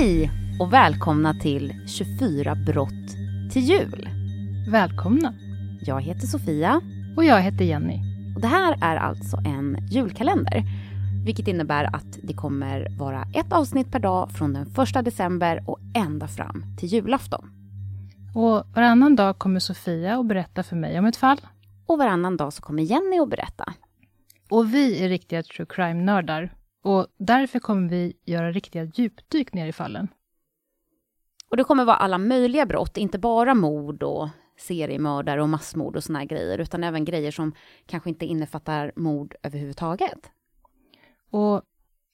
Hej och välkomna till 24 brott till jul. Välkomna. Jag heter Sofia. Och jag heter Jenny. Och det här är alltså en julkalender. Vilket innebär att det kommer vara ett avsnitt per dag från den första december och ända fram till julafton. Och varannan dag kommer Sofia att berätta för mig om ett fall. Och varannan dag så kommer Jenny att berätta. Och vi är riktiga true crime-nördar. Och därför kommer vi göra riktiga djupdyk ner i fallen. Och det kommer vara alla möjliga brott, inte bara mord och seriemördare och massmord och såna här grejer, utan även grejer som kanske inte innefattar mord överhuvudtaget. Och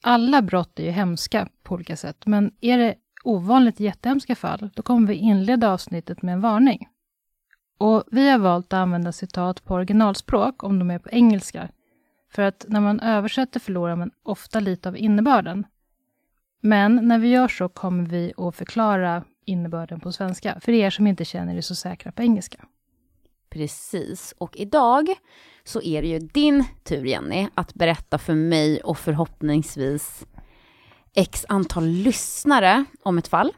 alla brott är ju hemska på olika sätt, men är det ovanligt jättehemska fall, då kommer vi inleda avsnittet med en varning. Och vi har valt att använda citat på originalspråk om de är på engelska, för att när man översätter förlorar man ofta lite av innebörden. Men när vi gör så kommer vi att förklara innebörden på svenska, för er som inte känner er så säkra på engelska. Precis, och idag så är det ju din tur Jenny att berätta för mig och förhoppningsvis x antal lyssnare om ett fall.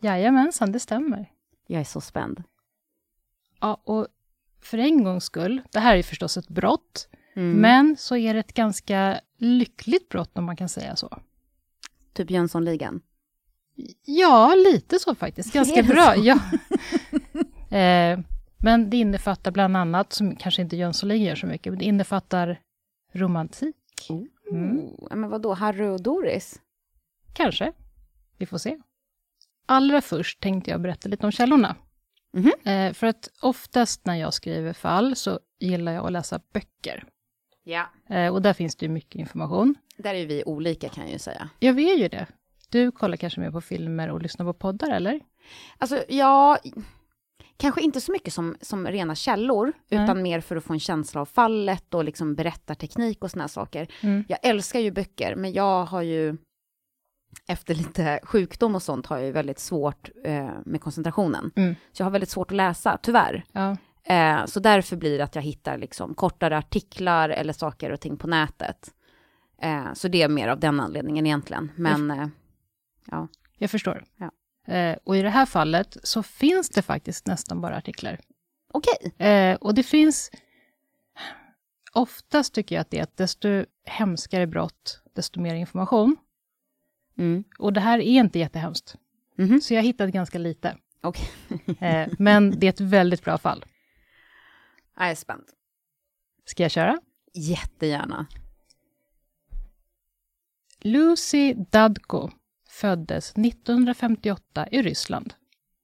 Jajamensan, det stämmer. Jag är så spänd. Ja, och för en gångs skull, det här är förstås ett brott, Mm. men så är det ett ganska lyckligt brott om man kan säga så. Typ Jönssonligan. Ja, lite så faktiskt. Ganska bra. Ja. eh, men det innefattar bland annat, som kanske inte Jönssonligan gör så mycket, men det innefattar romantik. Mm. Oh, men vadå, Harry och Doris? Kanske. Vi får se. Allra först tänkte jag berätta lite om källorna. Mhm. Eh, för att oftast när jag skriver fall så gillar jag att läsa böcker. Ja. Eh, och där finns det ju mycket information. Där är vi olika kan jag ju säga. Jag vet ju det. Du kollar kanske mer på filmer och lyssnar på poddar, eller? Alltså, ja, kanske inte så mycket som, som rena källor, Nej. utan mer för att få en känsla av fallet och liksom berättarteknik och såna saker. Mm. Jag älskar ju böcker, men jag har ju efter lite sjukdom och sånt har jag ju väldigt svårt eh, med koncentrationen. Mm. Så jag har väldigt svårt att läsa, tyvärr. Ja. Eh, så därför blir det att jag hittar liksom kortare artiklar eller saker och ting på nätet. Eh, så det är mer av den anledningen egentligen. Men eh, ja, Jag förstår. Ja. Eh, och i det här fallet så finns det faktiskt nästan bara artiklar. okej. Eh, och det finns... Oftast tycker jag att det är att desto hemskare brott, desto mer information. Mm. Och det här är inte jättehemskt. Mhm. Så jag har hittat ganska lite. Okej. Eh, men det är ett väldigt bra fall. Jag är spänd. Ska jag köra? Jättegärna. Lucy Dadko föddes 1958 i Ryssland.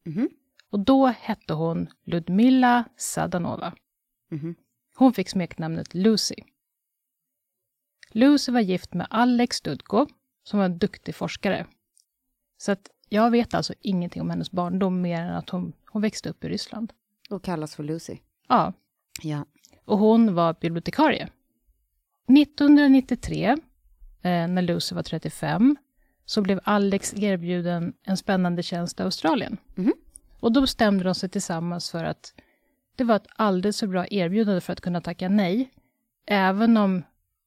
Mhm. Och då hette hon Ludmila Sadanova. Mhm. Hon fick smeknamnet Lucy. Lucy var gift med Alex Dudko, som var en duktig forskare. Så att jag vet alltså ingenting om hennes barndom mer än att hon, hon växte upp i Ryssland. Och kallas för Lucy. Ja, Ja. och hon var bibliotekarie. 1993, eh, när Lucy var 35, så blev Alex erbjuden en spännande tjänst i Australien. Mhm. Och då bestämde de sig tillsammans för att det var ett alldeles för bra erbjudande för att kunna tacka nej, även om,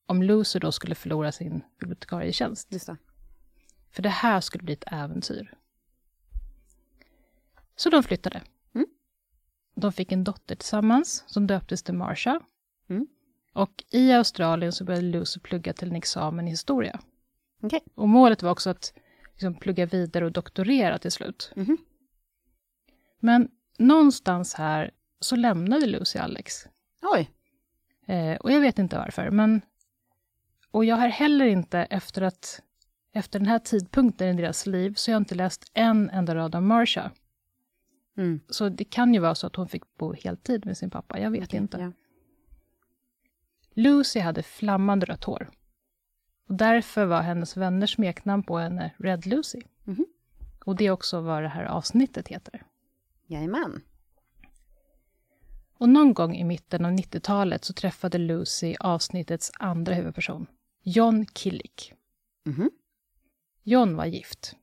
om Lucy då skulle förlora sin bibliotekarietjänst. Just det. För det här skulle bli ett äventyr. Så de flyttade. Mm. De fick en dotter tillsammans som döptes till Marsha. Mm. Och i Australien så började Lucy plugga till en examen i historia. Okej. Och målet var också att liksom, plugga vidare och doktorera till slut. Mhm. Men någonstans här så lämnade Lucy Alex. Oj. Eh, och jag vet inte varför, men... Och jag har heller inte, efter att... Efter den här tidpunkten i deras liv, så har jag inte läst en enda rad om Marsha. Mm. Så det kan ju vara så att hon fick bo heltid med sin pappa, jag vet inte. Ja. Lucy hade flammande rött hår. Och därför var hennes vänners smeknamn på henne Red Lucy. Mhm. Och det är också vad det här avsnittet heter. Jajamän. Och någon gång i mitten av 90-talet så träffade Lucy avsnittets andra huvudperson, John Killick. Mhm. John var gift.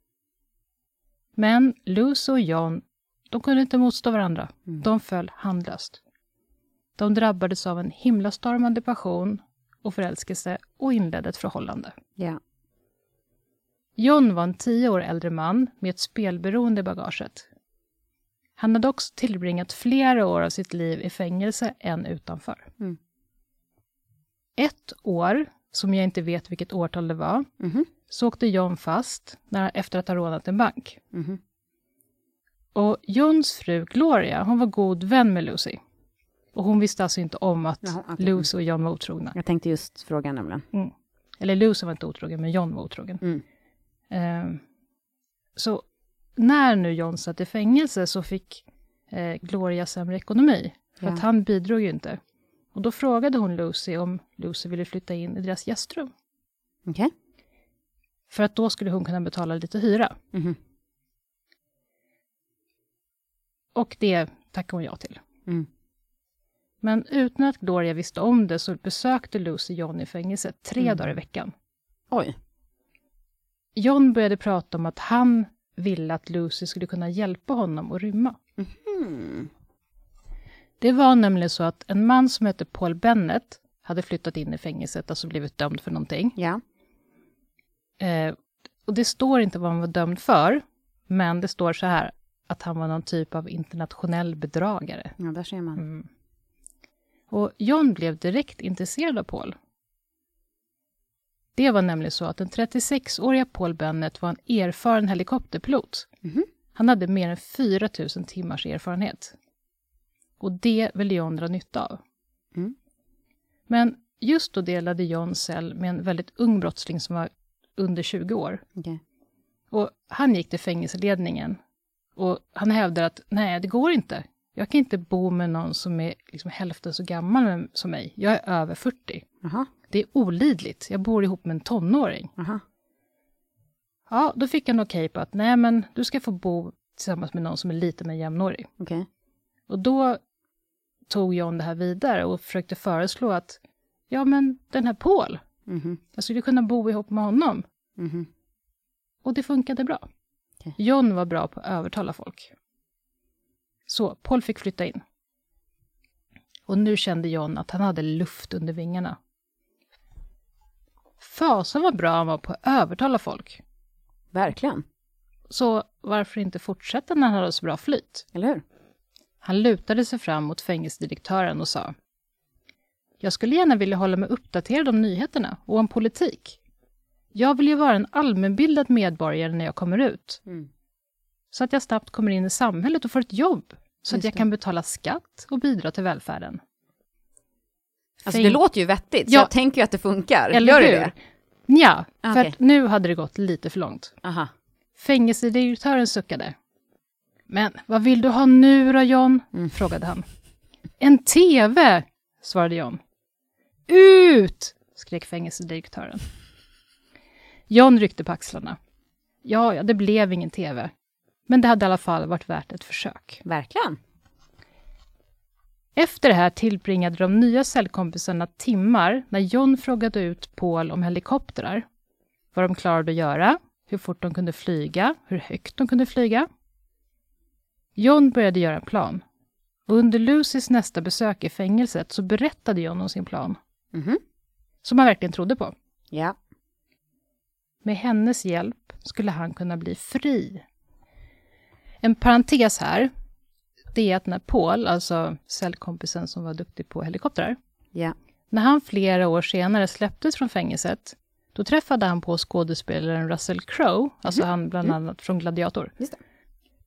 Men Lucy och John, de kunde inte motstå varandra. Mm. De föll handlöst. De drabbades av en himlastormande passion och förälskelse och inledde ett förhållande. Ja. John var en tio år äldre man med ett spelberoende i bagaget. Han hade också tillbringat flera år av sitt liv i fängelse än utanför. Mm. Ett år, som jag inte vet vilket årtal det var, Mhm. så åkte John fast när, efter att ha rånat en bank. Mhm. Och Johns fru Gloria, hon var god vän med Lucy. Och hon visste alltså inte om att Jaha, okej. Lucy och John var otrogna. Jag tänkte just fråga nämligen. Eller Lucy var inte otrogen, men John var otrogen. Mm. Eh, så när nu John satt i fängelse så fick eh, Gloria sämre ekonomi. För Ja. att han bidrog ju inte. Och då frågade hon Lucy om Lucy ville flytta in i deras gästrum. Okej. För att då skulle hon kunna betala lite hyra. Mhm. Och det tackade hon ja till. Mm. Men utan att Gloria visste om det så besökte Lucy John i fängelset tre Mm. dagar i veckan. Oj. John började prata om att han ville att Lucy skulle kunna hjälpa honom att rymma. Mm. Det var nämligen så att en man som hette Paul Bennett hade flyttat in i fängelset, alltså blivit dömd för någonting. Ja. Eh, och det står inte vad han var dömd för, men det står så här att han var någon typ av internationell bedragare. ja, där ser man. Mm. Och John blev direkt intresserad av Paul. Det var nämligen så att den 36-åriga Paul Bennett var en erfaren helikopterpilot. Mhm. Han hade mer än 4 000 timmars erfarenhet. Och det ville John dra nytta av. Mm. Men just då delade John cell med en väldigt ung brottsling som var under 20 år. Okej. Och han gick till fängelseledningen och han hävdade att nej, det går inte. Jag kan inte bo med någon som är liksom hälften så gammal som mig. Jag är över 40. Jaha. Det är olidligt. Jag bor ihop med en tonåring. Jaha. Ja, då fick han okej på att nej, men du ska få bo tillsammans med någon som är lite mer jämnårig. Okej. Och då tog John det här vidare och försökte föreslå att ja, men den här Paul, Mhm. jag skulle kunna bo ihop med honom. Mhm. Och det funkade bra. Okej. John var bra på att övertala folk. Så Paul fick flytta in. Och nu kände John att han hade luft under vingarna. Fasen vad bra han var på att övertala folk. Verkligen. Så varför inte fortsätta när han hade så bra flyt? Eller hur? Han lutade sig fram mot fängelsedirektören och sa Jag skulle gärna vilja hålla mig uppdaterad om nyheterna och om politik. Jag vill ju vara en allmänbildad medborgare när jag kommer ut. Mm. Så att jag snabbt kommer in i samhället och får ett jobb. Så att Just jag det. kan betala skatt och bidra till välfärden. Alltså Fäng- det låter ju vettigt, så Ja. jag tänker ju att det funkar. Eller Gör hur? det det? Ja, Ah, för att nu hade det gått lite för långt. Aha. Fängelsedirektören suckade. Men vad vill du ha nu då, John? Mm. frågade han. En TV, svarade John. Ut! skrek fängelsedirektören. John ryckte på axlarna. Ja, ja, det blev ingen TV. Men det hade i alla fall varit värt ett försök. Verkligen. Efter det här tillbringade de nya cellkompisarna timmar när John frågade ut Paul om helikoptrar. Vad de klarade att göra, hur fort de kunde flyga, hur högt de kunde flyga. John började göra en plan. Och under Lucys nästa besök i fängelset så berättade John om sin plan, Mhm. som han verkligen trodde på. Ja. Med hennes hjälp skulle han kunna bli fri. En parentes här, det är att när Paul, alltså cellkompisen som var duktig på helikoptrar, Ja. när han flera år senare släpptes från fängelset, då träffade han på skådespelaren Russell Crowe, alltså han bland annat från Gladiator.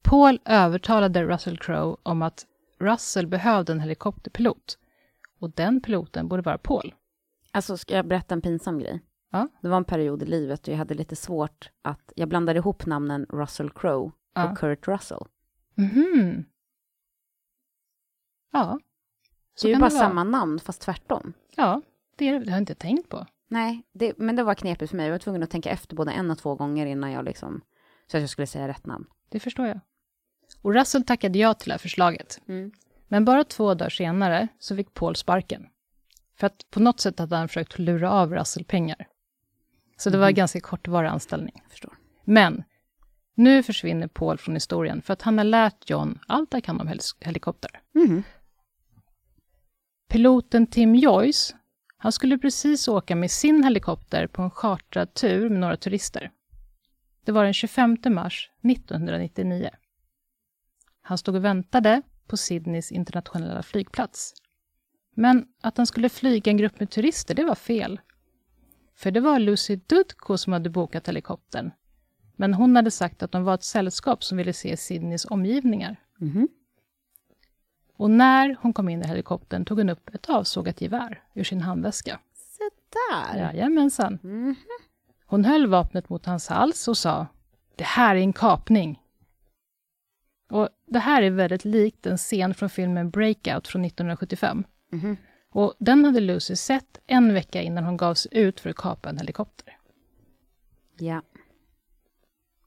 Paul övertalade Russell Crowe om att Russell behövde en helikopterpilot. Och den piloten borde vara Paul. Alltså, ska jag berätta en pinsam grej? Ja. Det var en period i livet då jag hade lite svårt att... Jag blandade ihop namnen Russell Crowe Ja. och Kurt Russell. Mhm. Ja. Så det är ju bara samma namn, fast tvärtom. Ja, det, är, det har jag inte tänkt på. Nej, det, men det var knepigt för mig. Jag var tvungen att tänka efter både en och två gånger innan jag liksom... Så att jag skulle säga rätt namn. Det förstår jag. Och Russell tackade ja till det här förslaget. Mm. Men bara två dagar senare så fick Paul sparken. För att på något sätt hade han försökt lura av Russell pengar. Så det var en ganska kortvarig anställning. Förstår. Men nu försvinner Paul från historien för att han har lärt John allt han kan om helikopter. Mhm. Piloten Tim Joyce, han skulle precis åka med sin helikopter på en chartrad tur med några turister. Det var den 25 mars 1999. Han stod och väntade på Sydneys internationella flygplats. Men att han skulle flyga en grupp med turister, det var fel. För det var Lucy Dudko som hade bokat helikoptern. Men hon hade sagt att de var ett sällskap som ville se Sydneys omgivningar. Mhm. Och när hon kom in i helikoptern tog hon upp ett avsågat gevär ur sin handväska. Se där. Jajamensan. Mhm. Hon höll vapnet mot hans hals och sa Det här är en kapning. Och Det här är väldigt likt en scen från filmen Breakout från 1975. Mhm. Och Den hade Lucy sett en vecka innan hon gav sig ut för att kapa en helikopter. Ja.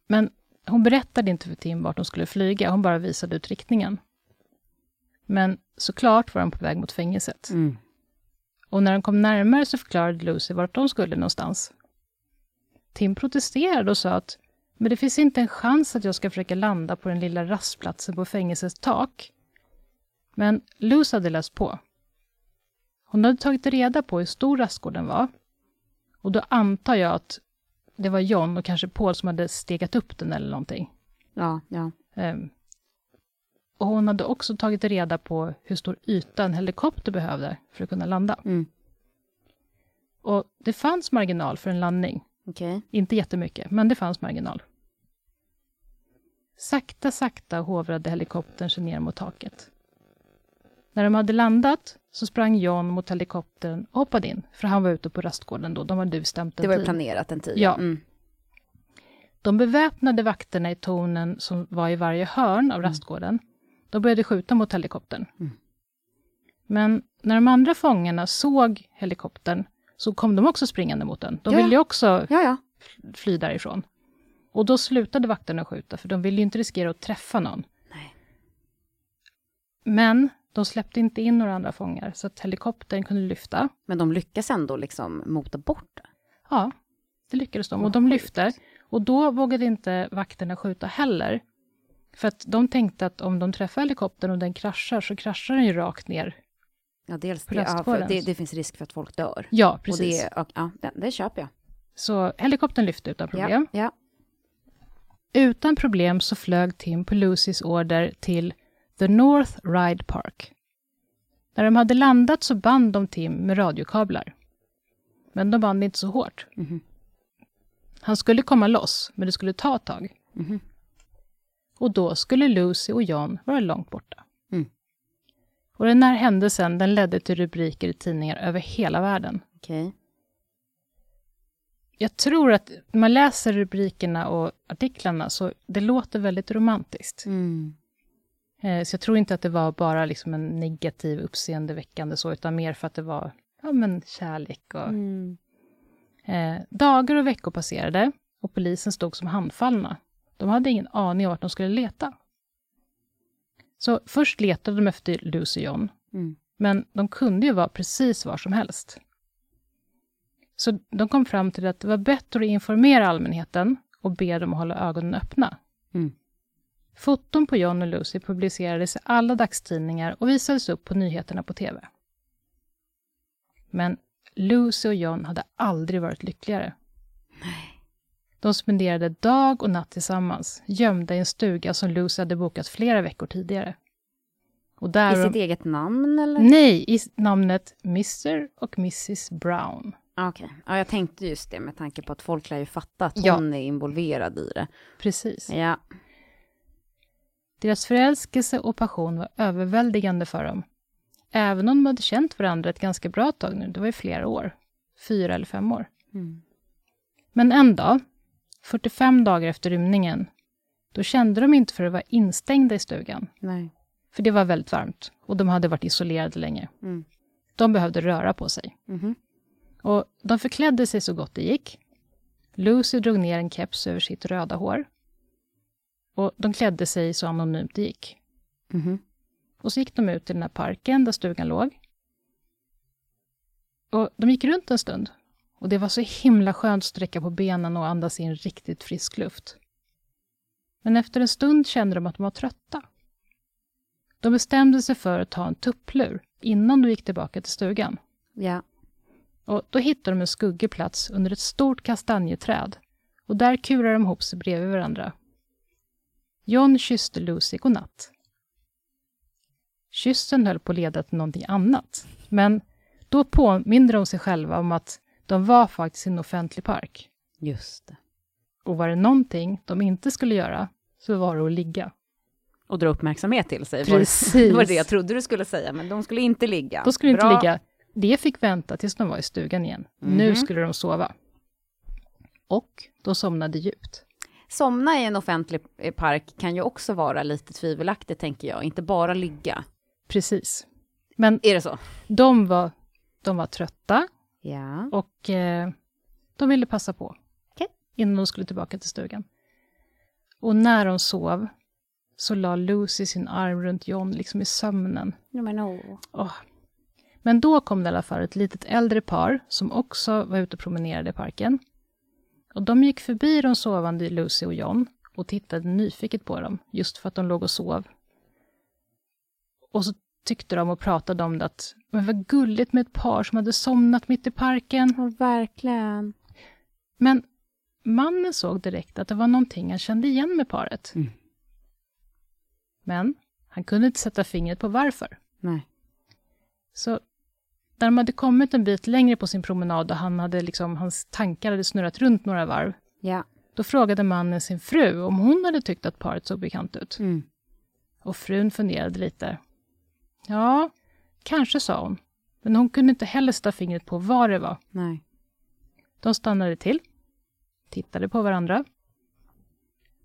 Men hon berättade inte för Tim vart de skulle flyga, hon bara visade ut riktningen. Men såklart var de på väg mot fängelset. Mm. Och när de kom närmare så förklarade Lucy vart de skulle någonstans. Tim protesterade och sa att men det finns inte en chans att jag ska försöka landa på den lilla rastplatsen på fängelsets tak. Men Lucy hade läst på. Hon hade tagit reda på hur stor rastgården var. Och då antar jag att det var John och kanske Paul som hade stegat upp den eller någonting. Ja, ja. Ehm, och hon hade också tagit reda på hur stor yta en helikopter behövde för att kunna landa. Mm. Och det fanns marginal för en landning. Okej. Inte jättemycket, men det fanns marginal. Sakta, sakta hovrade helikoptern sig ner mot taket. När de hade landat så sprang John mot helikoptern och hoppade in, för han var ute på rastgården då. De hade bestämt en Det var ju planerat en tid. Ja. Mm. De beväpnade vakterna i tornen som var i varje hörn av rastgården, de började skjuta mot helikoptern. Mm. Men när de andra fångarna såg helikoptern så kom de också springande mot den. De Ja. ville ju också Ja, ja. fly därifrån. Och då slutade vakterna skjuta, för de ville ju inte riskera att träffa någon. Nej. Men de släppte inte in några andra fångar, så att helikoptern kunde lyfta. Men de lyckas ändå liksom mota bort det. Ja, det lyckades de. Och de lyfte. Och då vågade inte vakterna skjuta heller. För att de tänkte att om de träffar helikoptern och den kraschar, så kraschar den ju rakt ner. Ja, dels det, ja, det, det finns risk för att folk dör. Ja, precis. Och det, och, ja, det, det köper jag. Så helikoptern lyfte utan problem. Ja, ja. Utan problem så flög Tim på Lucys order till The North Ride Park. När de hade landat så band de Tim med radiokablar. Men de band inte så hårt. Mhm. Han skulle komma loss, men det skulle ta ett tag. Mhm. Och då skulle Lucy och John vara långt borta. Mm. Och den här händelsen den ledde till rubriker i tidningar över hela världen. Okej. Jag tror att när man läser rubrikerna och artiklarna så det låter väldigt romantiskt. Mm. Eh, Så jag tror inte att det var bara liksom en negativ, uppseendeväckande så, utan mer för att det var ja, men kärlek. Och, Mm. eh, dagar och veckor passerade och polisen stod som handfallna. De hade ingen aning om vart de skulle leta. Så först letade de efter Lucy John, Mm. men de kunde ju vara precis var som helst. Så de kom fram till att det var bättre att informera allmänheten och be dem att hålla ögonen öppna. Mm. Foton på John och Lucy publicerades i alla dagstidningar och visades upp på nyheterna på TV. Men Lucy och John hade aldrig varit lyckligare. De spenderade dag och natt tillsammans, gömda i en stuga som Lucy hade bokat flera veckor tidigare. Och där I sitt de... eget namn eller? Nej, i namnet Mr och Mrs Brown. Okej. Ja, jag tänkte just det med tanke på att folk lär ju fatta att Ja. hon är involverad i det. Precis. Ja. Deras förälskelse och passion var överväldigande för dem. Även om de hade känt varandra ett ganska bra tag nu, det var ju flera år. Fyra eller fem år. Mm. Men en dag, 45 dagar efter rymningen, då kände de inte för att vara instängda i stugan. Nej. För det var väldigt varmt och de hade varit isolerade länge. Mm. De behövde röra på sig. Mhm. Och de förklädde sig så gott det gick. Lucy drog ner en keps över sitt röda hår. Och de klädde sig så anonymt det gick. Mhm. Och så gick de ut i den här parken där stugan låg. Och de gick runt en stund. Och det var så himla skönt att sträcka på benen och andas in riktigt frisk luft. Men efter en stund kände de att de var trötta. De bestämde sig för att ta en tupplur innan de gick tillbaka till stugan. Ja. Och då hittade de en skuggig plats under ett stort kastanjeträd Och där kurar de ihop sig bredvid varandra. John kysste Lucy godnatt. Kyssen höll på att leda till någonting annat, men då påminde de sig själva om att de var faktiskt i en offentlig park. Just det. Och var det någonting de inte skulle göra, så var det att ligga. Och dra uppmärksamhet till sig. Precis. Var det, var det jag trodde du skulle säga, men de skulle inte ligga. De skulle inte Bra. ligga. Det fick vänta tills de var i stugan igen. Mhm. Nu skulle de sova. Och de somnade djupt. Somna i en offentlig eh, park kan ju också vara lite tvivelaktigt, tänker jag. Inte bara ligga. Precis. Men Är det så? de var, de var trötta Ja. och eh, de ville passa på. Okej. Innan de skulle tillbaka till stugan. Och när de sov så la Lucy sin arm runt John liksom i sömnen. Ja, men åh. Åh. Men då kom det i alla fall ett litet äldre par som också var ute och promenerade i parken. Och de gick förbi de sovande Lucy och John och tittade nyfiket på dem, just för att de låg och sov. Och så tyckte de och pratade om det att, men vad gulligt med ett par som hade somnat mitt i parken. Ja, verkligen. Men mannen såg direkt att det var någonting han kände igen med paret. Mm. Men han kunde inte sätta fingret på varför. Nej. Så när de hade kommit en bit längre på sin promenad och han hade liksom, hans tankar hade snurrat runt några varv, Ja. då frågade mannen sin fru om hon hade tyckt att paret såg bekant ut. Mm. Och frun funderade lite. Ja, kanske sa hon. Men hon kunde inte heller sätta fingret på vad det var. Nej. De stannade till, tittade på varandra.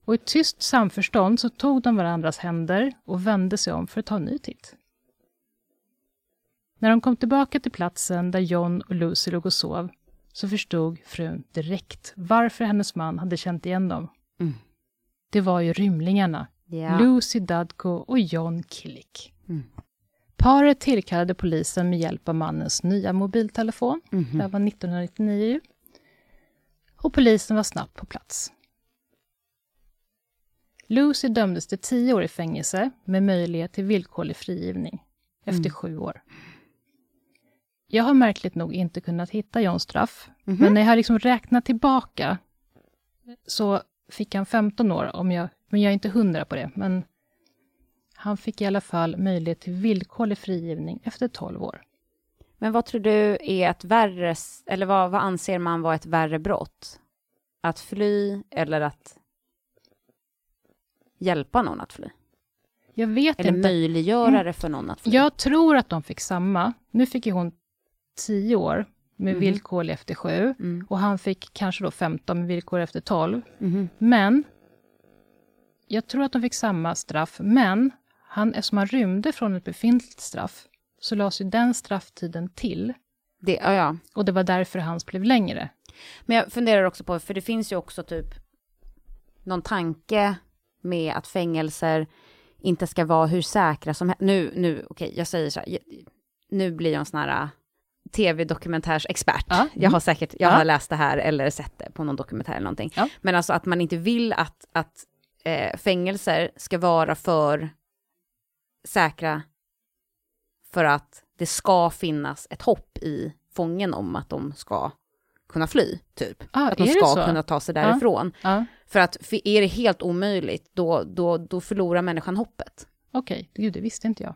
Och i tyst samförstånd så tog de varandras händer och vände sig om för att ta en ny titt. När de kom tillbaka till platsen där John och Lucy låg och sov så förstod frun direkt varför hennes man hade känt igen dem. Mm. Det var ju rymlingarna, Ja. Lucy Dudko och John Killick. Mm. Paret tillkallade polisen med hjälp av mannens nya mobiltelefon. Det här Mhm. var 1999. ju. Och polisen var snabbt på plats. Lucy dömdes till tio år i fängelse med möjlighet till villkorlig frigivning efter Mm. sju år. Jag har märkligt nog inte kunnat hitta Johns straff, Mhm. men när jag har liksom räknat tillbaka så fick han 15 år, om jag, men jag är inte hundra på det. Men han fick i alla fall möjlighet till villkorlig frigivning efter 12 år. Men vad tror du är ett värre, eller vad, vad anser man vara ett värre brott? Att fly eller att hjälpa någon att fly? Jag vet Eller inte. möjliggöra Mm. det för någon att fly? Jag tror att de fick samma. Nu fick ju hon 10 år med Mhm. villkorlig efter 7 Mm. och han fick kanske då 15 med villkor efter 12. Mhm. Men jag tror att de fick samma straff, men han, eftersom han rymde från ett befintligt straff så lades ju den strafftiden till Det, ja, ja. och det var därför hans blev längre. Men jag funderar också på, för det finns ju också typ någon tanke med att fängelser inte ska vara hur säkra som helst. Nu, nu, okej, jag säger så här, nu blir jag en sån här tv-dokumentärsexpert. Ja, Jag mm. har säkert, jag Ja. har läst det här eller sett det på någon dokumentär eller någonting. Ja. Men alltså att man inte vill att, att eh, fängelser ska vara för säkra för att det ska finnas ett hopp i fången om att de ska kunna fly, typ. Ah, att de ska kunna ta sig därifrån. Ja, För att för är det helt omöjligt, då, då, då förlorar människan hoppet. okej. Gud, det visste inte jag.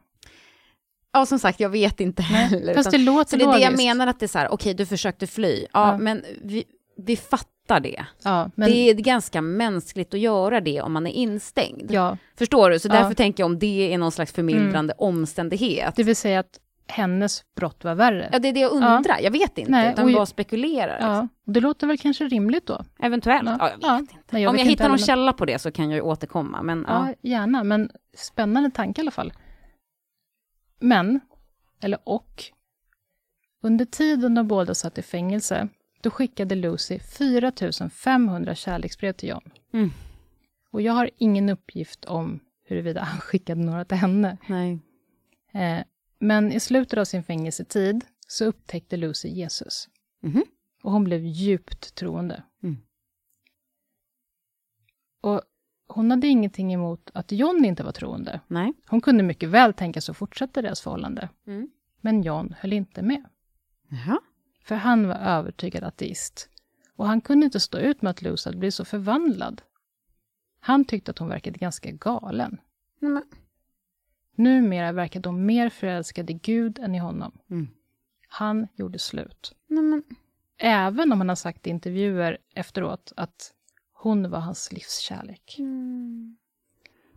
Ja, som sagt, jag vet inte heller. Fast det utan- låter så det är det jag logiskt. menar, att det är så här, okej, du försökte fly. Ja, Ja. men vi, vi fattar det. Ja, men, Det är ganska mänskligt att göra det om man är instängd. ja, Förstår du? Så därför tänker jag om det är någon slags förmildrande omständighet. det vill säga att hennes brott var värre. Ja, det är det jag undrar. Jag vet inte, Nej, utan och- bara spekulerar. liksom. Det låter väl kanske rimligt då? Eventuellt. Ja. Ja, jag vet inte. Nej, om vet jag inte hittar någon källa på det så kan jag ju återkomma. Men, ja. Ja, gärna, men spännande tanke i alla fall. Men, eller och, under tiden de båda satt i fängelse, då skickade Lucy 4 500 kärleksbrev till John. Mm. Och jag har ingen uppgift om huruvida han skickade några till henne. Nej. Eh, men i slutet av sin fängelsetid så upptäckte Lucy Jesus. Mhm. Och hon blev djupt troende. Mm. Och hon hade ingenting emot att John inte var troende. Nej. Hon kunde mycket väl tänka sig att fortsätta deras förhållande. Mm. Men John höll inte med. Jaha. För han var övertygad ateist. Och han kunde inte stå ut med att Lucy hade blivit så förvandlad. Han tyckte att hon verkade ganska galen. Men. Numera verkade hon mer förälskad i Gud än i honom. Mm. Han gjorde slut. Men. Även om han har sagt i intervjuer efteråt att hon var hans livskärlek. Mm.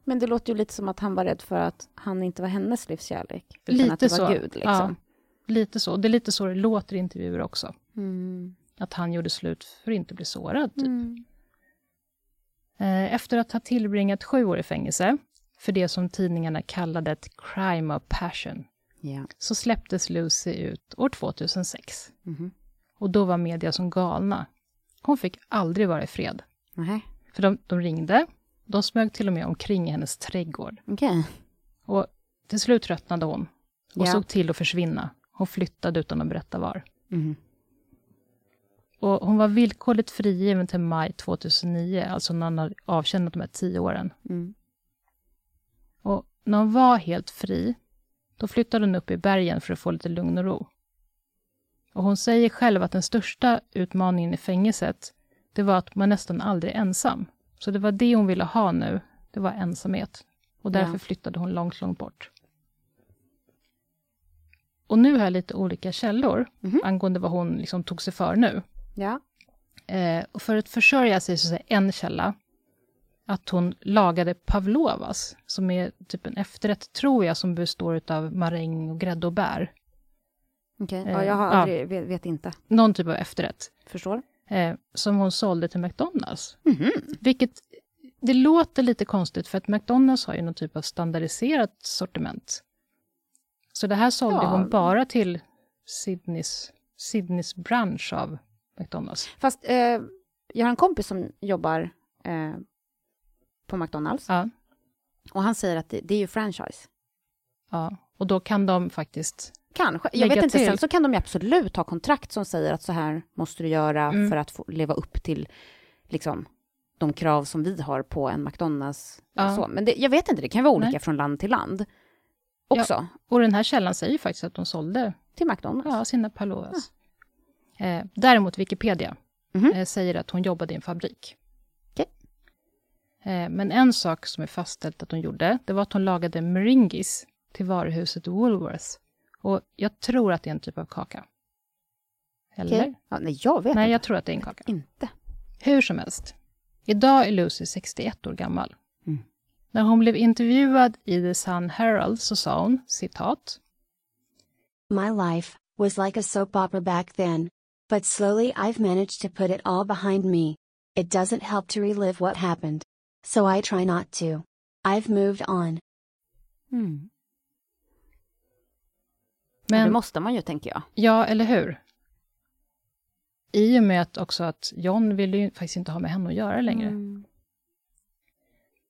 Men det låter ju lite som att han var rädd för att han inte var hennes livskärlek. Utan Lite att det var så. Gud, liksom. Ja, lite så. Det är lite så det låter i intervjuer också. Mm. Att han gjorde slut för att inte bli sårad. Typ. Mm. Eh, Efter att ha tillbringat sju år i fängelse, för det som tidningarna kallade ett crime of passion, Ja. så släpptes Lucy ut år 2006. Mhm. Och då var media som galna. Hon fick aldrig vara i fred. Nej, För de, de ringde, de smög till och med omkring i hennes trädgård. okej. Och till slut tröttnade hon och Ja. såg till att försvinna. Hon flyttade utan att berätta var. Mhm. Och hon var villkorligt frigiven till maj 2009, alltså när hon hade avtjänat de här tio åren. Mm. Och när hon var helt fri, då flyttade hon upp i bergen för att få lite lugn och ro. Och hon säger själv att den största utmaningen i fängelset, det var att man nästan aldrig är ensam. Så det var det hon ville ha nu, det var ensamhet. Och därför Ja. flyttade hon långt, långt bort. Och nu har jag lite olika källor Mhm. angående vad hon liksom tog sig för nu. Ja. Eh, och för att försörja sig så säger en källa att hon lagade pavlovas, som är typ en efterrätt, tror jag, som består av maräng och grädde och bär. Okej, Eh, ja, jag har aldrig, vet, vet inte. Någon typ av efterrätt. Förstår? Eh, som hon sålde till McDonalds. Mhm. Vilket, det låter lite konstigt, för att McDonalds har ju någon typ av standardiserat sortiment. Så det här sålde Ja. hon bara till Sydneys, Sydneys bransch av McDonalds. Fast eh, jag har en kompis som jobbar eh, på McDonalds Ja. och han säger att det, det är ju franchise. Ja, och då kan de faktiskt... Kanske. Jag vet inte, till. sen så kan de ju absolut ha kontrakt som säger att så här måste du göra Mm. för att få leva upp till liksom, de krav som vi har på en McDonalds. Ja. Så. Men det, jag vet inte, det kan vara olika Nej. från land till land också. Och den här källan säger ju faktiskt att de sålde Till McDonalds. ja, sina Palovas. Eh, däremot Wikipedia Mhm. eh, säger att hon jobbade i en fabrik. Eh, men en sak som är fastställt att hon gjorde, det var att hon lagade meringis till varuhuset Woolworths. Och jag tror att det är en typ av kaka. Eller? Okej. Ja, nej, jag vet Nej, inte. jag tror att det är en kaka. Inte. Hur som helst. Idag är Lucy 61 år gammal. Mm. När hon blev intervjuad i The Sun Herald så sa hon, citat, My life was like a soap opera back then. But slowly I've managed to put it all behind me. It doesn't help to relive what happened. So I try not to. I've moved on. Mm. Men... Det måste man ju, tänker jag. ja, eller hur? I och med att också att John ville ju faktiskt inte ha med henne att göra längre. Mm.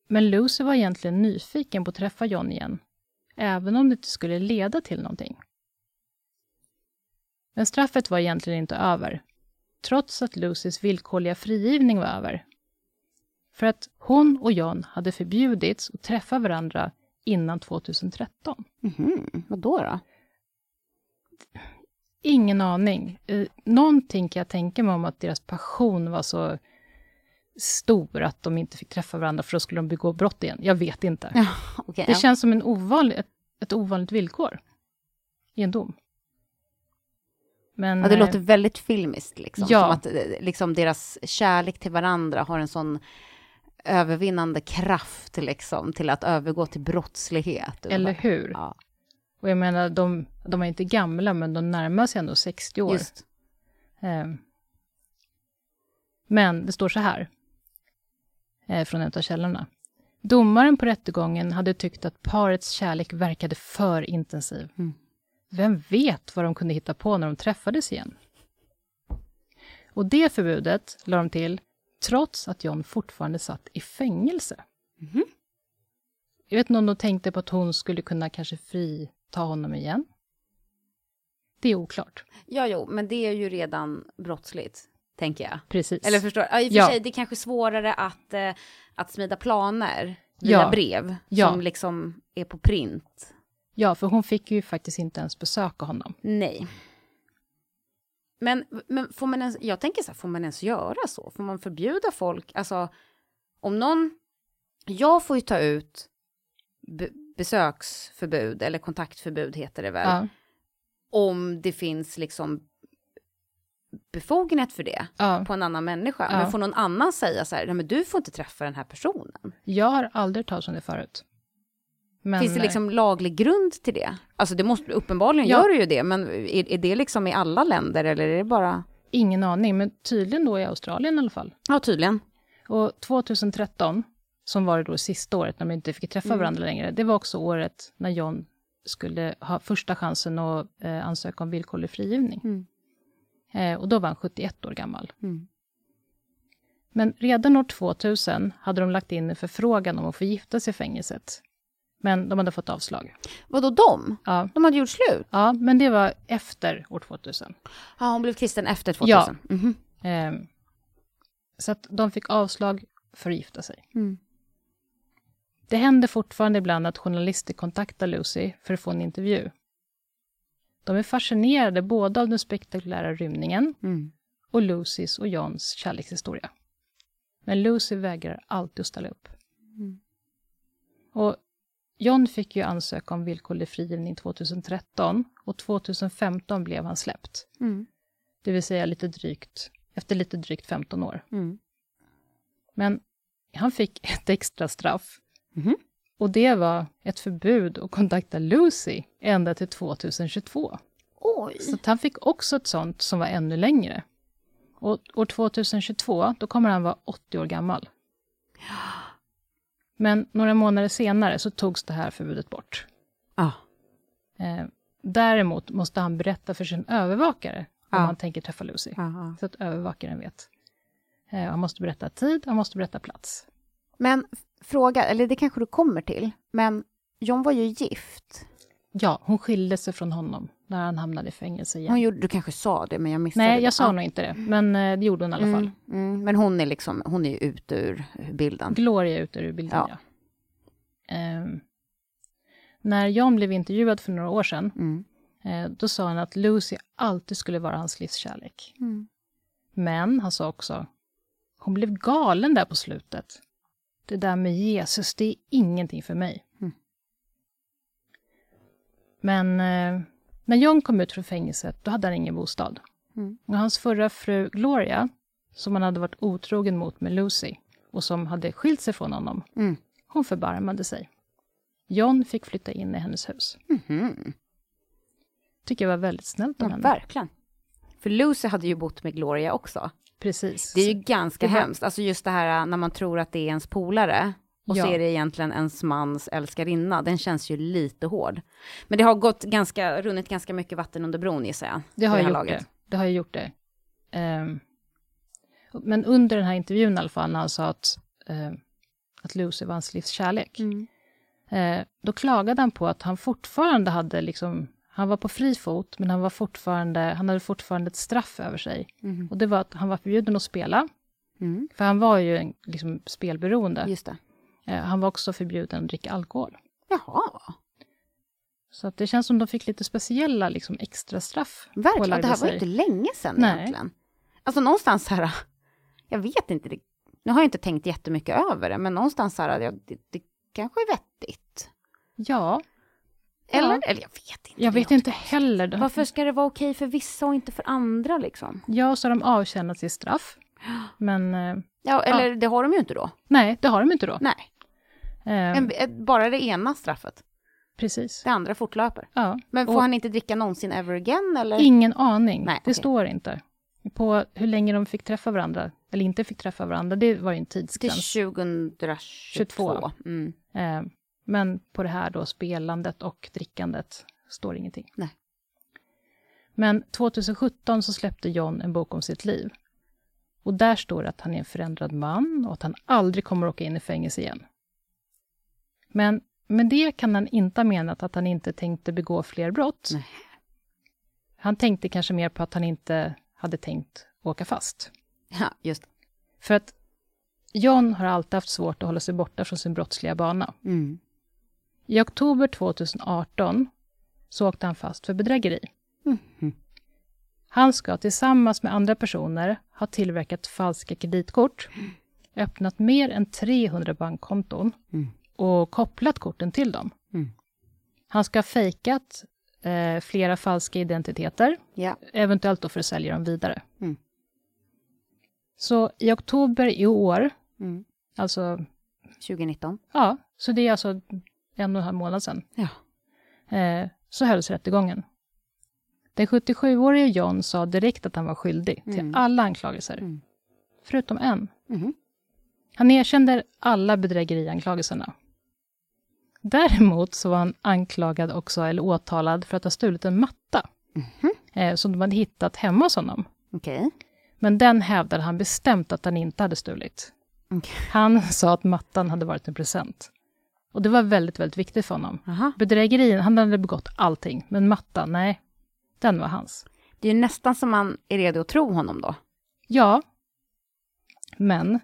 Men Lucy var egentligen nyfiken på att träffa John igen, även om det inte skulle leda till någonting. Men straffet var egentligen inte över, trots att Lucys villkorliga frigivning var över. För att hon och John hade förbjudits att träffa varandra innan 2013. Mhm. Vad då? då? Ingen aning. Eh, Någonting kan jag tänka mig om att deras passion var så stor att de inte fick träffa varandra för då skulle de begå brott igen. Jag vet inte. Ja, okej. Det ja. känns som en ovanlig, ett, ett ovanligt villkor i en dom. Men, Ja, det eh, låter väldigt filmiskt, liksom. Ja. Som att eh, liksom, deras kärlek till varandra har en sån övervinnande kraft liksom, till att övergå till brottslighet. Eller hur? Ja, Och jag menar, de, de är inte gamla, men de närmar sig ändå 60 år. Eh, men det står så här, eh, från en av källorna. Domaren på rättegången hade tyckt att parets kärlek verkade för intensiv. Mm. Vem vet vad de kunde hitta på när de träffades igen? Och det förbudet la de till trots att John fortfarande satt i fängelse. Mhm. Jag vet inte om de tänkte på att hon skulle kunna kanske frita honom igen. Det är oklart. Ja, jo, men det är ju redan brottsligt, tänker jag. Precis. Eller förstår ja, I och för Ja. sig, det är kanske svårare att, eh, att smida planer via Ja. brev, Ja. som liksom är på print. Ja, för hon fick ju faktiskt inte ens besöka honom. Nej. Men, men får man ens, jag tänker så här, får man ens göra så? Får man förbjuda folk? Alltså, om någon... Jag får ju ta ut besöksförbud, eller kontaktförbud heter det väl, Ja, om det finns liksom befogenhet för det ja. på en annan människa. Ja. Men får någon annan säga så här, nej men du får inte träffa den här personen. Jag har aldrig talat om det förut. Men, Finns det eh, liksom laglig grund till det? Alltså det måste, uppenbarligen Ja. gör det ju det, men är, är det liksom i alla länder eller är det bara... Ingen aning, men tydligen då i Australien i alla fall. Ja, tydligen. Och 2013, som var det då sista året när de inte fick träffa Mm. varandra längre, det var också året när John skulle ha första chansen att eh, ansöka om villkorlig frigivning. Mm. Eh, och då var han 71 år gammal. Mm. Men redan år 2000 hade de lagt in en förfrågan om att få gifta sig i fängelset. Men de hade fått avslag. Vadå de? Ja, De hade gjort slut? ja men det var efter år 2000. Ja, hon blev kristen efter 2000. Ja. Mhm. Eh, så att de fick avslag för att gifta sig. Mm. Det händer fortfarande ibland att journalister kontaktar Lucy för att få en intervju. De är fascinerade både av den spektakulära rymningen Mm. och Lucys och Johns kärlekshistoria. Men Lucy vägrar alltid att ställa upp. Mm. Och John fick ju ansöka om villkorlig frigivning 2013 och 2015 blev han släppt. Mm. Det vill säga lite drygt, efter lite drygt 15 år. Mm. Men han fick ett extra straff. Mhm. Och det var ett förbud att kontakta Lucy ända till 2022. Oj. Så han fick också ett sånt som var ännu längre. Och år 2022, då kommer han vara 80 år gammal. Men några månader senare så togs det här förbudet bort. Ah. Eh, däremot måste han berätta för sin övervakare om han tänker träffa Lucy. Aha. Så att övervakaren vet. Eh, han måste berätta tid, han måste berätta plats. Men fråga, eller det kanske du kommer till, men John var ju gift. Ja, hon skilde sig från honom när han hamnade i fängelse igen. Hon gjorde, du kanske sa det, men jag missade Nej, det. jag sa Ja. nog inte det, men eh, det gjorde hon i alla fall. Mm, mm, men hon är liksom, hon är ju ute ur bilden. Gloria är ute ur bilden, ja. Ja. Ehm, när John blev intervjuad för några år sedan, Mm. eh, då sa han att Lucy alltid skulle vara hans livskärlek. Mm. Men han sa också, hon blev galen där på slutet. Det där med Jesus, det är ingenting för mig. Mm. Men eh, när John kom ut från fängelset, då hade han ingen bostad. Mm. Och hans förra fru Gloria, som han hade varit otrogen mot med Lucy, och som hade skilt sig från honom, Mm. hon förbarmade sig. John fick flytta in i hennes hus. Mhm. Tycker jag var väldigt snällt av Ja, henne. verkligen. För Lucy hade ju bott med Gloria också. Precis. Det är ju ganska Det var- hemskt, alltså just det här när man tror att det är ens polare och så Ja. är det egentligen ens mans älskarinna. Den känns ju lite hård. Men det har gått ganska, runnit ganska mycket vatten under bron gissar jag. Det har här gjort det. Det har jag gjort det. Ehm, men under den här intervjun i alla fall, när han sa att, eh, att Lucy var hans livs kärlek, Mm. eh, då klagade han på att han fortfarande hade liksom, han var på fri fot, men han, var fortfarande, han hade fortfarande ett straff över sig. Mhm. Och det var att han var förbjuden att spela, Mm. för han var ju en, liksom spelberoende. Just det. Eh, han var också förbjuden att dricka alkohol. Jaha, Så det känns som de fick lite speciella liksom, extra straff. verkligen. Det här var ju sig. inte länge sedan Nej. egentligen. Alltså någonstans här, jag vet inte, det, nu har jag inte tänkt jättemycket över det, men någonstans här, det, det kanske är vettigt. Ja, Eller? Ja. Eller jag vet inte. jag vet inte heller. Varför ska det vara okej för vissa och inte för andra liksom? Ja, så har de avtjänat sitt straff. Men eh, Ja, eller det har de ju inte då. nej, det har de inte då. Nej, en, ett, bara det ena straffet. precis. Det andra fortlöper. Ja. Men får Och- han inte dricka någonsin ever again eller? Ingen aning. Nej, det okej. står inte. På hur länge de fick träffa varandra, eller inte fick träffa varandra, det var ju en Till tidsgräns. 2022. Mm. Eh, men på det här då, spelandet och drickandet, står ingenting. Nej. Men 2017 så släppte John en bok om sitt liv. Och där står det att han är en förändrad man och att han aldrig kommer åka in i fängelse igen. Men med det kan han inte ha menat att han inte tänkte begå fler brott. Nej. Han tänkte kanske mer på att han inte hade tänkt åka fast. Ja, just. För att John har alltid haft svårt att hålla sig borta från sin brottsliga bana. Mm. I oktober 2018 så åkte han fast för bedrägeri. Mhm. Han ska tillsammans med andra personer ha tillverkat falska kreditkort, öppnat mer än 300 bankkonton Mm. och kopplat korten till dem. Mm. Han ska ha fejkat eh, flera falska identiteter, Ja. eventuellt då för att sälja dem vidare. Mm. Så i oktober i år, Mm. alltså, 2019. ja, så det är alltså en och en halv månad sedan, Ja. eh, så hölls rättegången. Den 77-årige John sa direkt att han var skyldig till Mm. alla anklagelser, Mm. förutom en. Mhm. Han erkände alla bedrägerianklagelserna. Däremot så var han anklagad också, eller åtalad, för att ha stulit en matta Mhm. eh, som de hade hittat hemma hos honom. Okej. Men den hävdade han bestämt att han inte hade stulit. Okej. Han sa att mattan hade varit en present. Och det var väldigt, väldigt viktigt för honom. Aha. Bedrägerin, han hade begått allting, men mattan, nej, den var hans. Det är ju nästan som man är redo att tro honom då. Ja, men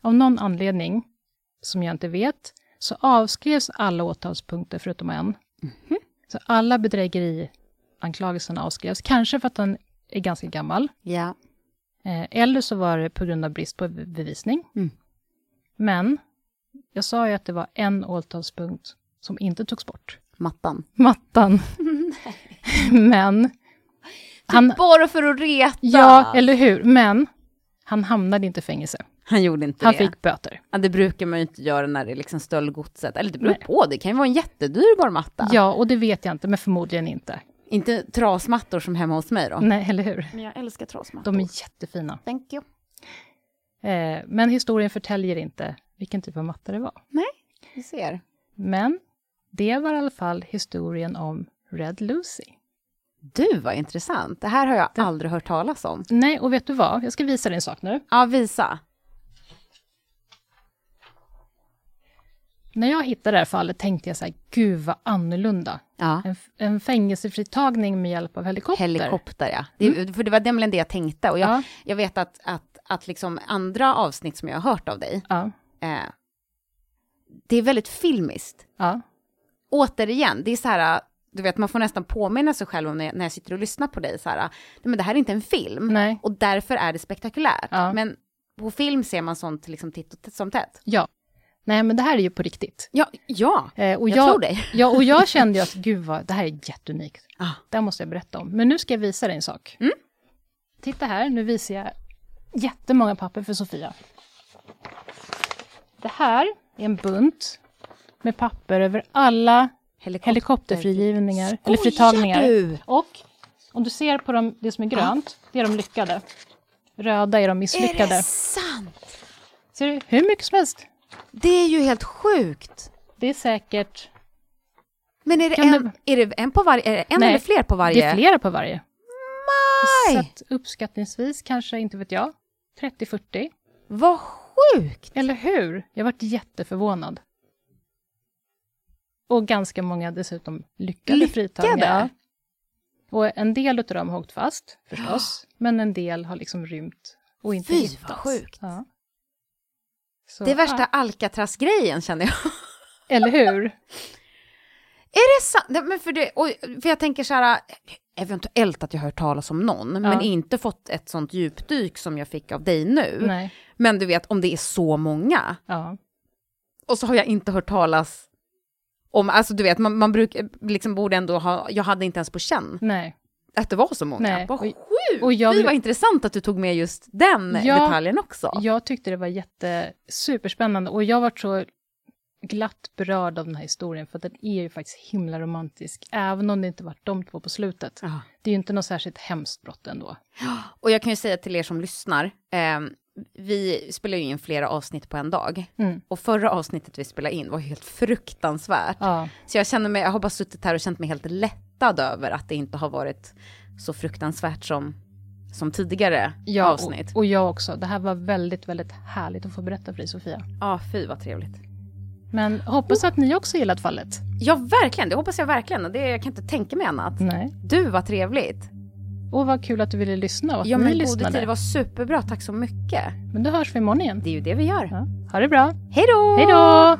av någon anledning, som jag inte vet, så avskrevs alla åtalspunkter förutom en. Så alla bedrägerianklagelserna avskrevs, kanske för att han är ganska gammal, Ja. eh, eller så var det på grund av brist på be- bevisning. Mm. Men jag sa ju att det var en åtalspunkt som inte togs bort. Mattan. Mattan. men, han, Bara för att reta! ja, eller hur, men han hamnade inte i fängelse. Han gjorde inte Han det. fick böter. Ja, det brukar man ju inte göra när det är liksom stöldgodset. Eller det beror Nej. på, det kan ju vara en jättedyrbar matta. Ja, och det vet jag inte, men förmodligen inte. Inte trasmattor som hemma hos mig då. Nej, eller hur? Men jag älskar trasmattor. De är jättefina. Thank you. Eh, men historien förtäljer inte vilken typ av matta det var. Vi ser. Men det var i alla fall historien om Red Lucy. Du, vad intressant. Det här har jag aldrig hört talas om. Nej, och vet du vad? Jag ska visa dig en sak nu. Ja, visa. När jag hittade det här fallet tänkte jag så här, gud vad annorlunda. Ja. En, en fängelsefritagning med hjälp av helikopter. Helikopter, ja. Det, För det var nämligen det jag tänkte. Och jag, Ja. jag vet att, att, att liksom andra avsnitt som jag har hört av dig, Ja, eh, det är väldigt filmiskt. ja, Återigen, det är så här, du vet, man får nästan påminna sig själv om när jag, när jag sitter och lyssnar på dig, så här, nej men det här är inte en film. nej, Och därför är det spektakulärt. Ja. Men på film ser man sånt liksom titt och tätt som tätt. ja. Nej, men det här är ju på riktigt. Ja, ja. Eh, och Jag jag, tror dig. Ja, och jag kände ju att gud vad, det här är jätteunikt. Ah. Det här måste jag berätta om. Men nu ska jag visa dig en sak. Mm. Titta här, nu visar jag jättemånga papper för Sofia. Det här är en bunt med papper över alla Helikopter. helikopterfrigivningar, eller Skojar fritagningar. du? Och om du ser på dem, det som är grönt, det är de lyckade. Röda är de Är misslyckade. det sant? Ser du? Hur mycket som helst. Det är ju helt sjukt. Det är säkert... Men är det, Kan en, är det en på varje, är det en Nej, eller fler på varje? Det är flera på varje. Så Maj! att uppskattningsvis kanske, inte vet jag, 30-40. Vad sjukt! Eller hur? Jag varit jätteförvånad. Och ganska många dessutom lyckade, Lyckade? fritagningar. Ja. Och en del av dem har åkt fast, förstås. Men en del har liksom rymt och inte Fy, hittats. vad sjukt. Ja. Så, Det är värsta ja. Alcatraz-grejen känner jag. Eller hur? Är det sant? Men för, det, och, för jag tänker så här, eventuellt att jag hört talas om någon, men inte fått ett sånt djupdyk som jag fick av dig nu. Nej. Men du vet, om det är så många, Ja. och så har jag inte hört talas om, alltså du vet, man, man brukar, liksom borde ändå ha, jag hade inte ens på känn Nej. att det var så många. Nej. Vad Och- sjukt! Fy vad intressant att du tog med just den Ja. detaljen också. Jag tyckte det var jätte, superspännande och jag var så glatt berörd av den här historien för den är ju faktiskt himla romantisk, även om det inte varit de två på slutet. Ja. Det är ju inte något särskilt hemskt brott ändå. Och jag kan ju säga till er som lyssnar, ehm, vi spelar ju in flera avsnitt på en dag. Mm. Och förra avsnittet vi spelade in var helt fruktansvärt. Ja, Så jag känner mig, jag har bara suttit här och känt mig helt lättad över att det inte har varit så fruktansvärt som, som tidigare ja avsnitt. och, och jag också. Det här var väldigt, väldigt härligt att få berätta för dig Sofia. Ja, fy vad trevligt. Men hoppas att ni också gillat fallet. Ja, verkligen, det hoppas jag verkligen. Det, jag kan inte tänka mig annat. Nej. Du, vad trevligt. Och vad kul att du ville lyssna och att Ja, ni men lyssnade. tid, det var superbra. Tack så mycket. Men då hörs vi imorgon igen. Det är ju det vi gör. Ja. Ha det bra. Hej då! Hej då!